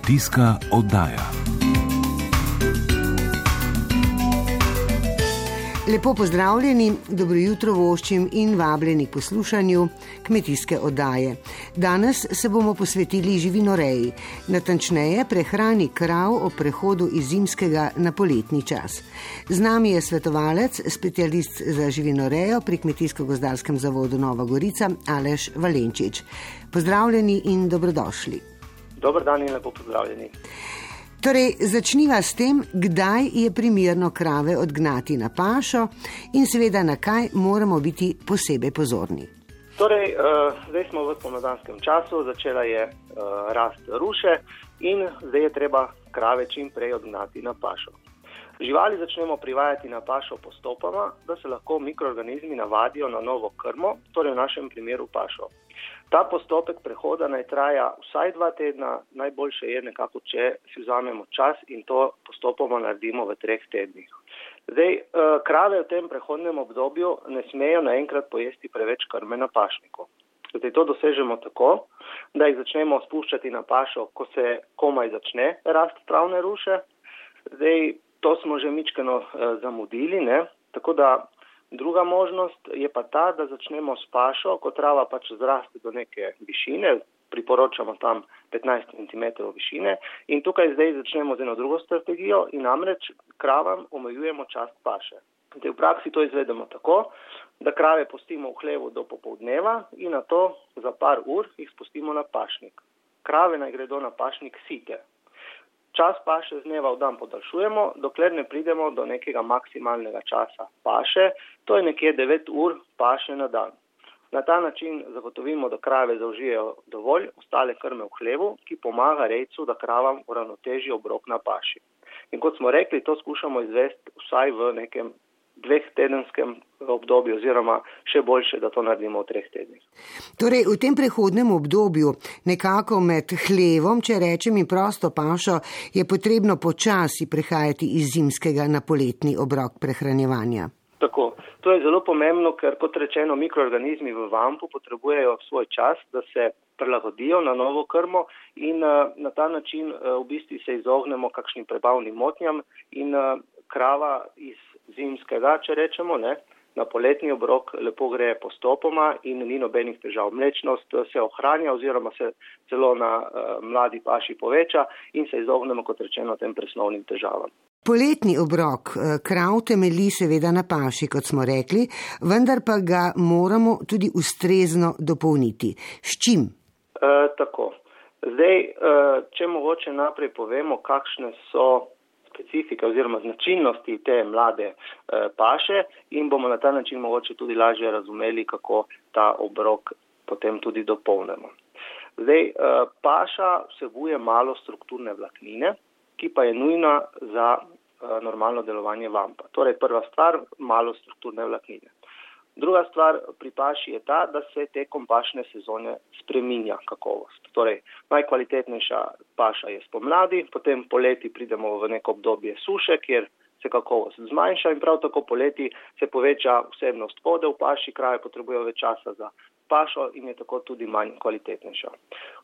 Kmetijska oddaja. Lepo pozdravljeni, dobro jutro voščim in vabljeni k poslušanju kmetijske oddaje. Danes se bomo posvetili živinoreji, natančneje prehrani krav o prehodu iz zimskega na poletni čas. Z nami je svetovalec, specialist za živinorejo pri Kmetijsko-gozdarskem zavodu Nova Gorica Aleš Valenčič. Pozdravljeni in dobrodošli. Dober dan in lepo pozdravljeni. Torej, začniva s tem, kdaj je primerno krave odgnati na pašo in seveda na kaj moramo biti posebej pozorni. Torej, uh, zdaj smo v pomladanskem času, začela je uh, rast ruše in zdaj je treba krave čim prej odgnati na pašo. Živali začnemo privajati na pašo postopoma, da se lahko mikroorganizmi navadijo na novo krmo, torej v našem primeru pašo. Ta postopek prehoda naj traja vsaj dva tedna, najboljše je nekako, če si vzamemo čas in to postopoma naredimo v treh tednih. Zdaj, eh, krave v tem prehodnem obdobju ne smejo naenkrat pojesti preveč krme na pašniku. Zdaj, to dosežemo tako, da jih začnemo spuščati na pašo, ko se komaj začne rast travne ruše. Zdaj, to smo že mičkeno eh, zamudili, ne? tako da Druga možnost je pa ta, da začnemo s pašo, ko trava pač zraste do neke višine, priporočamo tam 15 cm višine in tukaj zdaj začnemo z eno drugo strategijo in namreč kravam omejujemo čast paše. Zdaj v praksi to izvedemo tako, da krave pustimo v hlevu do popovdneva in na to za par ur jih spustimo na pašnik. Krave naj gredo na pašnik site, Čas paše z dneva v dan podaljšujemo, dokler ne pridemo do nekega maksimalnega časa paše, to je nekje 9 ur paše na dan. Na ta način zagotovimo, da krave zaužijejo dovolj ostale krme v hlevu, ki pomaga rejcu, da kravam uravnoteži obrok na paši. In kot smo rekli, to skušamo izvesti vsaj v nekem dveh tedenskem obdobju oziroma še boljše, da to naredimo v treh tednih. Torej, v tem prehodnem obdobju, nekako med hlevom, če rečem in prosto pašo, je potrebno počasi prehajati iz zimskega na poletni obrok prehranjevanja. Tako. To je zelo pomembno, ker kot rečeno, mikroorganizmi v vampu potrebujejo svoj čas, da se prilagodijo na novo krmo in uh, na ta način uh, v bistvu se izognemo kakšnim prebavnim motnjam in uh, krava iz zimskega, če rečemo, ne, na poletni obrok lepo gre postopoma in ni nobenih težav. Mlečnost se ohranja oziroma se celo na uh, mladi paši poveča in se izognemo, kot rečeno, tem presnovnim težavam. Poletni obrok eh, krav temeli seveda na paši, kot smo rekli, vendar pa ga moramo tudi ustrezno dopolniti. S čim? E, tako. Zdaj, če mogoče naprej povemo, kakšne so specifike oziroma značilnosti te mlade eh, paše in bomo na ta način mogoče tudi lažje razumeli, kako ta obrok potem tudi dopolnemo. Zdaj, eh, paša vsebuje malo strukturne vlaknine, ki pa je nujna za eh, normalno delovanje vampa. Torej, prva stvar, malo strukturne vlaknine. Druga stvar pri paši je ta, da se tekom pašne sezone spreminja kakovost. Torej, najkvalitetnejša paša je spomladi, potem poleti pridemo v neko obdobje suše, kjer se kakovost zmanjša in prav tako poleti se poveča vsebnost vode v paši, kraje potrebujejo več časa za pašo in je tako tudi manj kvalitetnejša.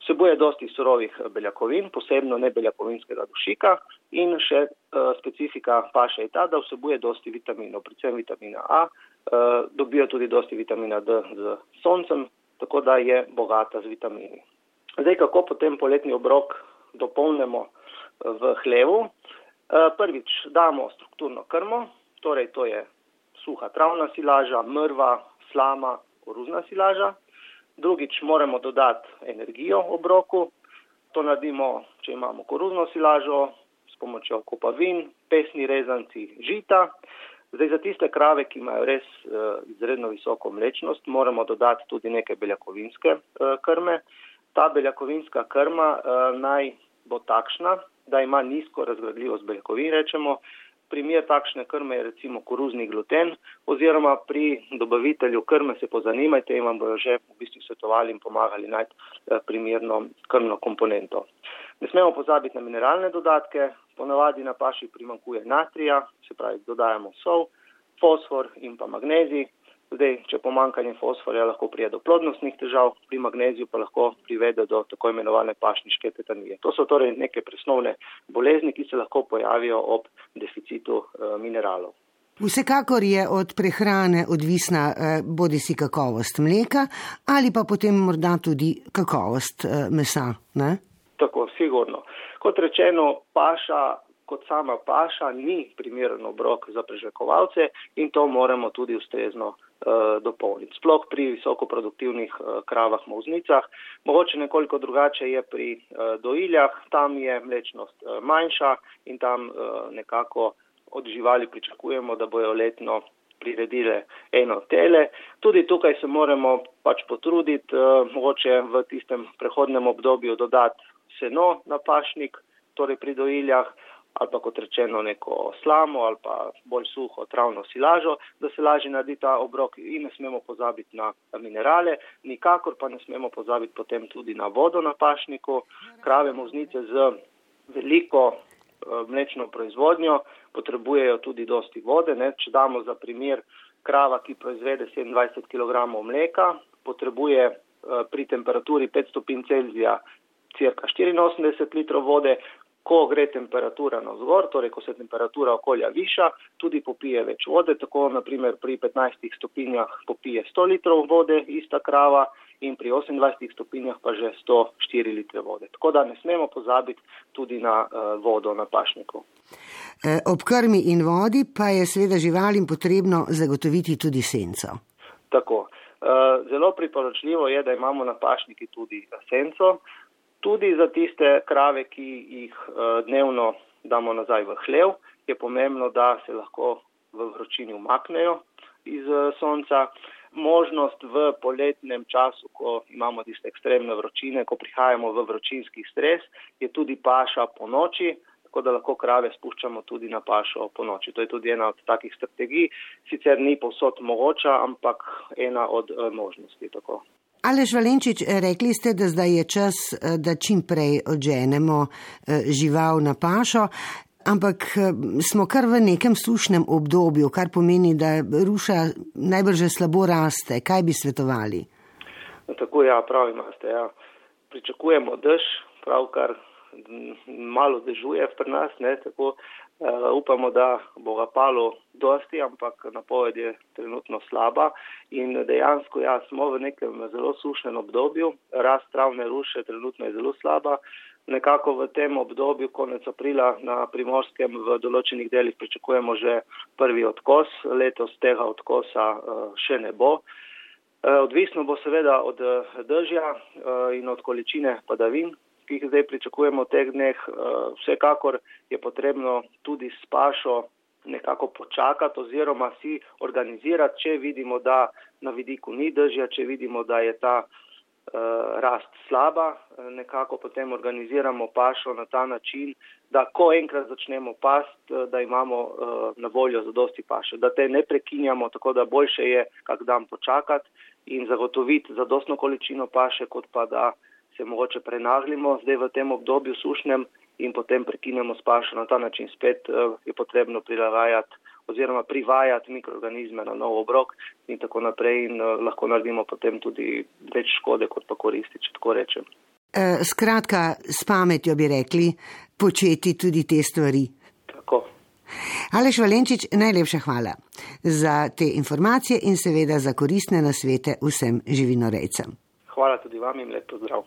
Vsebuje dosti surovih beljakovin, posebno nebeljakovinskega dušika in še uh, specifika paše je ta, da vsebuje dosti vitaminov, predvsem vitamina A, dobijo tudi dosti vitamina D z soncem, tako da je bogata z vitamini. Zdaj, kako potem poletni obrok dopolnemo v hlevu? Uh, prvič damo strukturno krmo, torej to je suha travna silaža, mrva, slama, koruzna silaža. Drugič moramo dodati energijo obroku. To naredimo, če imamo koruzno silažo, s pomočjo kopavin, pesni rezanci, žita. Zdaj za tiste krave, ki imajo res uh, izredno visoko mlečnost, moramo dodati tudi neke beljakovinske uh, krme. Ta beljakovinska krma uh, naj bo takšna, da ima nizko razgradljivost beljakovin, rečemo, Primer takšne krme je recimo koruzni gluten oziroma pri dobavitelju krme se pozanimajte in vam bojo že v bistvu svetovali in pomagali najti primerno krmno komponento. Ne smemo pozabiti na mineralne dodatke, ponavadi na paši primankuje natrija, se pravi dodajamo sol, fosfor in pa magnezij. Zdaj, če pomankanje fosforja lahko prije do plodnostnih težav, pri magneziju pa lahko privede do tako imenovane pašniške tetanije. To so torej neke presnovne bolezni, ki se lahko pojavijo ob deficitu uh, mineralov. Vsekakor je od prehrane odvisna eh, bodi si kakovost mleka ali pa potem morda tudi kakovost eh, mesa. Ne? Tako, sigurno. Kot rečeno, paša kot sama paša ni primeren obrok za prežvekovalce in to moramo tudi ustrezno uh, dopolniti. Sploh pri visokoproduktivnih uh, kravah moznicah. Mogoče nekoliko drugače je pri uh, doiljah, tam je mlečnost uh, manjša in tam uh, nekako od živali pričakujemo, da bojo letno priredile eno tele. Tudi tukaj se moramo pač potruditi, uh, mogoče v tistem prehodnem obdobju dodati seno na pašnik, torej pri doiljah, ali pa kot rečeno neko slamo ali pa bolj suho travno silažo, da se lažje naredi ta obrok in ne smemo pozabiti na minerale, nikakor pa ne smemo pozabiti potem tudi na vodo na pašniku. Krave muznice z veliko eh, mlečno proizvodnjo potrebujejo tudi dosti vode. Ne? Če damo za primer krava, ki proizvede 27 kg mleka, potrebuje eh, pri temperaturi 5 stopinj Celzija cirka 84 litrov vode, ko gre temperatura na vzgor, torej ko se temperatura okolja viša, tudi popije več vode, tako naprimer pri 15 stopinjah popije 100 litrov vode ista krava in pri 28 stopinjah pa že 104 litre vode. Tako da ne smemo pozabiti tudi na uh, vodo na pašniku. E, ob krmi in vodi pa je seveda živalim potrebno zagotoviti tudi senco. Tako. Zelo priporočljivo je, da imamo na pašniki tudi senco, tudi za tiste krave, ki jih uh, dnevno damo nazaj v hlev, je pomembno, da se lahko v vročini umaknejo iz uh, sonca. Možnost v poletnem času, ko imamo tiste ekstremne vročine, ko prihajamo v vročinski stres, je tudi paša po noči, tako da lahko krave spuščamo tudi na pašo po noči. To je tudi ena od takih strategij, sicer ni povsod mogoča, ampak ena od uh, možnosti. Tako. Alež Valenčič, rekli ste, da zdaj je čas, eh, da čim prej odženemo eh, žival na pašo, ampak eh, smo kar v nekem sušnem obdobju, kar pomeni, da ruša najbrž slabo raste. Kaj bi svetovali? No, tako ja, pravi imate. Ja. Pričakujemo dež, pravkar malo dežuje pri nas, ne, tako uh, upamo, da bo ga palo dosti, ampak napoved je trenutno slaba in dejansko ja, smo v nekem zelo sušnem obdobju, rast travne ruše trenutno je zelo slaba. Nekako v tem obdobju, konec aprila na primorskem v določenih delih pričakujemo že prvi odkos, letos tega odkosa uh, še ne bo. Odvisno bo seveda od držja in od količine padavin, ki jih zdaj pričakujemo v teh dneh, eh, vsekakor je potrebno tudi s pašo nekako počakati oziroma si organizirati, če vidimo, da na vidiku ni držja, če vidimo, da je ta uh, rast slaba, eh, nekako potem organiziramo pašo na ta način, da ko enkrat začnemo past, da imamo uh, na voljo zadosti paše, da te ne prekinjamo, tako da boljše je kak dan počakati in zagotoviti zadostno količino paše, kot pa da se mogoče prenaglimo zdaj v tem obdobju sušnem in potem prekinemo s pašo. Na ta način spet eh, je potrebno prilagajati oziroma privajati mikroorganizme na nov obrok in tako naprej in eh, lahko naredimo potem tudi več škode, kot pa koristi, če tako rečem. E, skratka, s pametjo bi rekli, početi tudi te stvari. Tako. Aleš Valenčič, najlepša hvala za te informacije in seveda za koristne nasvete vsem živinorejcem. Hvala tudi vam in lep pozdrav.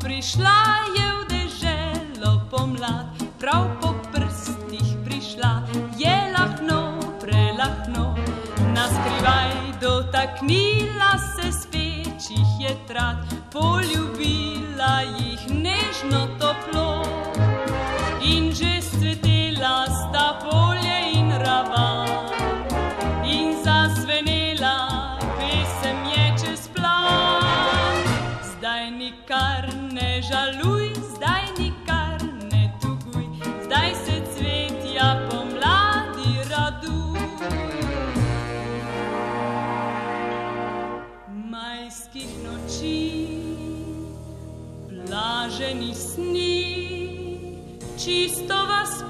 prišla je pomlad, prav po prstih prišla, je lahno, prelahno, na skrivaj dotaknila se spečih je trat. poljubila jih nežno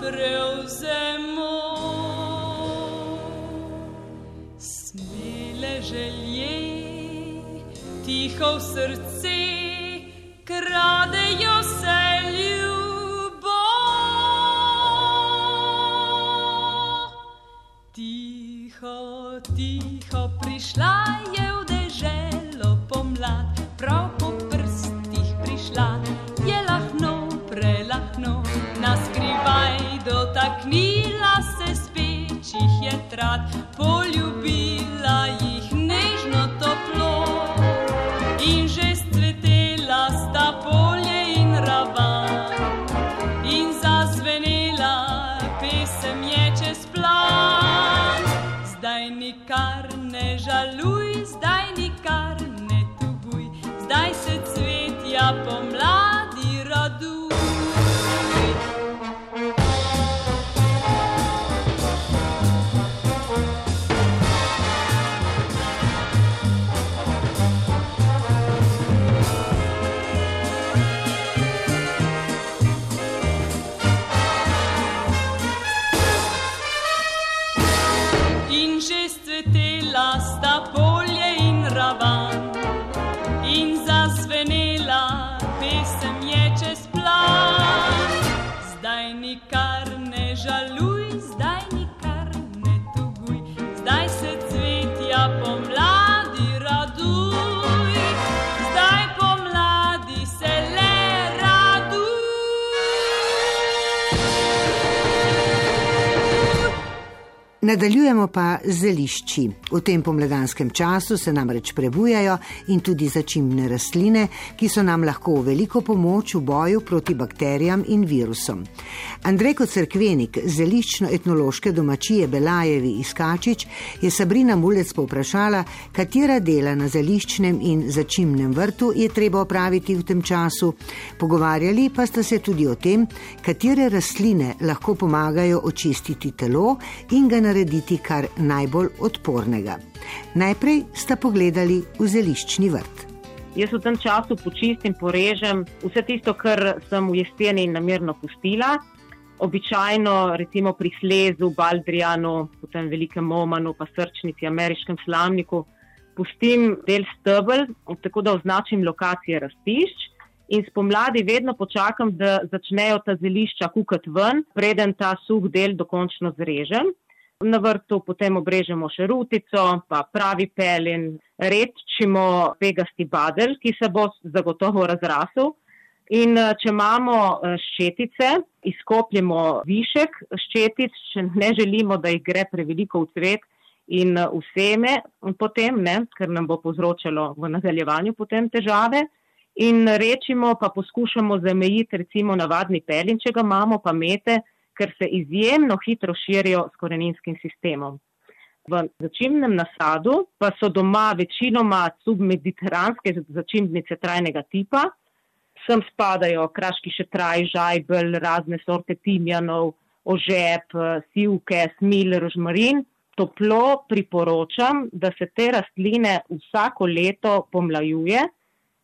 prevzemo. Smele želje, tiho v srce, kradejo trat, poljubila jih nežno toplo. In že cvetela sta polje in ravan. In zazvenela pesem je čez plan. Zdaj nikar ne žaluj, Nadaljujemo pa z zelišči. V tem pomladanskem času se namreč prebujajo in tudi začimne rastline, ki so nam lahko v veliko pomoč v boju proti bakterijam in virusom. Andrej kot crkvenik zeliščno-etnološke domačije Belajevi iz Kačič je Sabrina Mulec povprašala, katera dela na zeliščnem in začimnem vrtu je treba opraviti v tem času. Pogovarjali pa sta se tudi o tem, katere rastline lahko pomagajo očistiti telo in ga narediti kar najbolj odpornega. Najprej sta pogledali v zeliščni vrt. Jaz v tem času počistim, porežem vse tisto, kar sem v jeseni namerno pustila. Običajno, recimo pri slezu, baldrijanu, potem velikem omanu, pa srčnici, ameriškem slamniku, pustim del stebel, tako da označim lokacije rastišč. In spomladi vedno počakam, da začnejo ta zelišča kukati ven, preden ta suh del dokončno zrežem. Na vrtu potem obrežemo še rutico, pa pravi pelin, redčimo pegasti badel, ki se bo zagotovo razrasel. In eh, če imamo eh, ščetice, izkopljemo višek ščetic, če ne želimo, da jih gre preveliko v cvet in eh, v seme, potem, ne, ker nam bo povzročalo v nadaljevanju potem težave. In rečimo, pa poskušamo zamejiti recimo navadni pelin, če ga imamo, pa mete, ker se izjemno hitro širijo s koreninskim sistemom. V začimnem nasadu pa so doma večinoma submediteranske začimbnice trajnega tipa. Sem spadajo kraški šetraj, žajbel, razne sorte timjanov, ožep, sivke, smil, rožmarin. Toplo priporočam, da se te rastline vsako leto pomlajuje,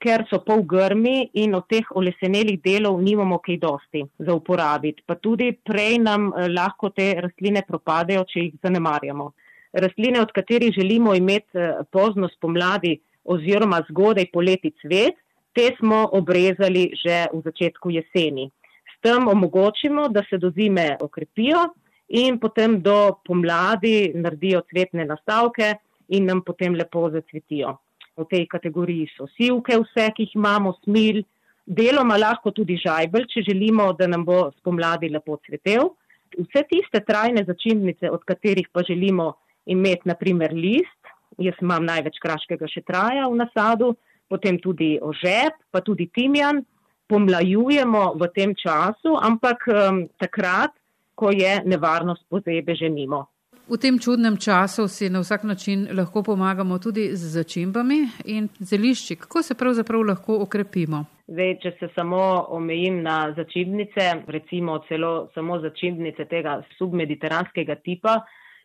ker so pol grmi in od teh olesenelih delov nimamo kaj dosti za uporabiti. Pa tudi prej nam eh, lahko te rastline propadejo, če jih zanemarjamo. Rastline, od katerih želimo imeti eh, pozno spomladi oziroma zgodaj poleti cvet, te smo obrezali že v začetku jeseni. S tem omogočimo, da se do zime okrepijo in potem do pomladi naredijo cvetne nastavke in nam potem lepo zacvetijo. V tej kategoriji so sivke, vse, ki jih imamo, smil, deloma lahko tudi žajbel, če želimo, da nam bo spomladi lepo cvetel. Vse tiste trajne začimbnice, od katerih pa želimo imeti, naprimer, list, jaz imam največ kraškega šetraja v nasadu, potem tudi ožep, pa tudi timjan, pomlajujemo v tem času, ampak um, takrat, ko je nevarnost pozebe že mimo. V tem čudnem času si na vsak način lahko pomagamo tudi z začimbami in zelišči. Kako se pravzaprav lahko okrepimo? Zdaj, če se samo omejim na začimbnice, recimo celo samo začimbnice tega submediteranskega tipa,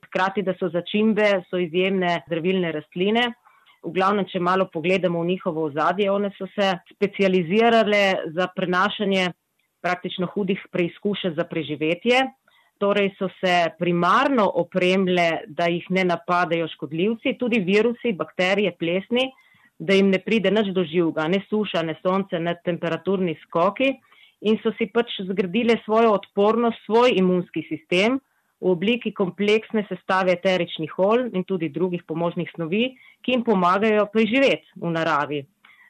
hkrati, da so začimbe, so izjemne zdravilne rastline. V glavnem, če malo pogledamo v njihovo ozadje, one so se specializirale za prenašanje praktično hudih preizkušenj za preživetje torej so se primarno opremile, da jih ne napadajo škodljivci, tudi virusi, bakterije, plesni, da jim ne pride nič do živega, ne suša, ne sonce, ne temperaturni skoki in so si pač zgradile svojo odpornost, svoj imunski sistem v obliki kompleksne sestave eteričnih olj in tudi drugih pomožnih snovi, ki jim pomagajo preživeti v naravi.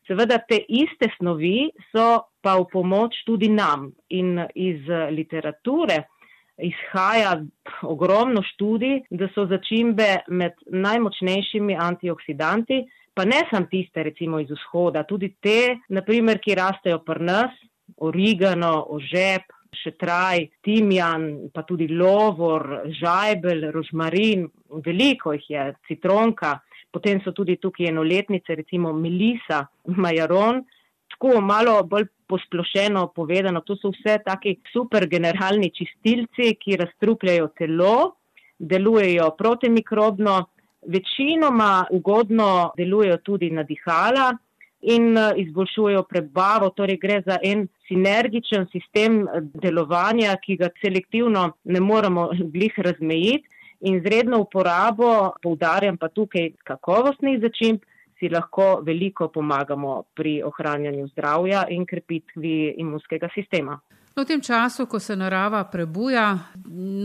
Seveda te iste snovi so pa v pomoč tudi nam in iz literature izhaja ogromno študij, da so začimbe med najmočnejšimi antioksidanti, pa ne samo tiste, recimo iz vzhoda, tudi te, naprimer, ki rastejo pri nas, origano, ožep, šetraj, timjan, pa tudi lovor, žajbel, rožmarin, veliko jih je, citronka, potem so tudi tukaj enoletnice, recimo melisa, majaron, tako malo bolj posplošeno povedano, to so vse taki super generalni čistilci, ki razstrupljajo telo, delujejo protimikrobno, večinoma ugodno delujejo tudi na dihala in eh, izboljšujejo prebavo, torej gre za en sinergičen sistem eh, delovanja, ki ga selektivno ne moramo glih razmejiti in z redno uporabo, poudarjam pa tukaj kakovostnih začimb, si lahko veliko pomagamo pri ohranjanju zdravja in krepitvi imunskega sistema. No, v tem času, ko se narava prebuja,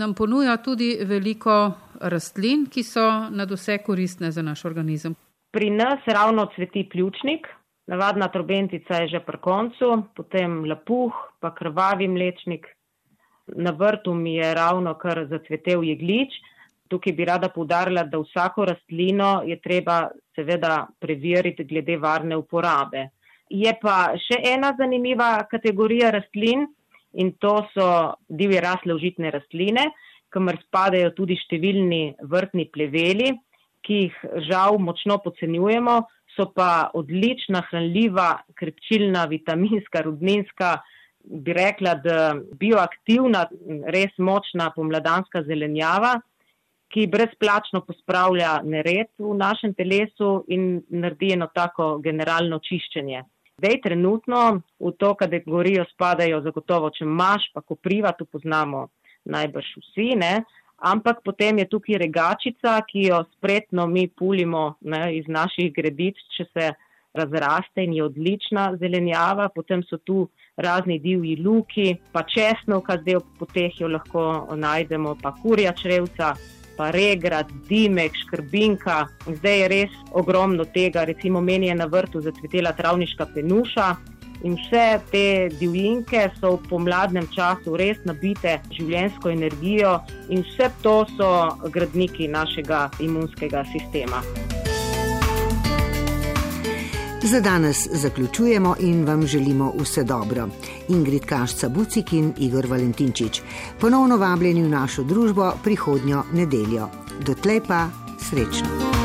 nam ponuja tudi veliko rastlin, ki so nad vse koristne za naš organizem. Pri nas ravno cveti pljučnik, navadna trobentica je že pri koncu, potem lapuh, pa krvavi mlečnik. Na vrtu mi je ravno kar zacvetel jeglič. Tukaj bi rada povdarila, da vsako rastlino je treba seveda preveriti glede varne uporabe. Je pa še ena zanimiva kategorija rastlin in to so divje rasle užitne rastline, kamor spadajo tudi številni vrtni pleveli, ki jih žal močno podcenjujemo, so pa odlična, hranljiva, krepčilna, vitaminska, rudninska, bi rekla, da bioaktivna, res močna pomladanska zelenjava ki brezplačno pospravlja nered v našem telesu in naredi eno tako generalno čiščenje. Zdaj, trenutno v to kategorijo spadajo zagotovo čemaš, pa kopriva, to poznamo najbrž vsi, ne? ampak potem je tukaj regačica, ki jo spretno mi pulimo ne, iz naših gredic, če se razraste in je odlična zelenjava. Potem so tu razni divji luki, pa česnov, kar zdaj v potehju lahko najdemo, pa kurja črevca pa regrad, dimek, škrbinka. Zdaj je res ogromno tega, recimo meni je na vrtu zacvetela travniška penuša. In vse te divjinke so v pomladnem času res nabite življensko energijo, in vse to so gradniki našega imunskega sistema. Za danes zaključujemo in vam želimo vse dobro. Ingrid Kašca Bucik in Igor Valentinčič. Ponovno vabljeni v našo družbo prihodnjo nedeljo. Dotlej pa srečno.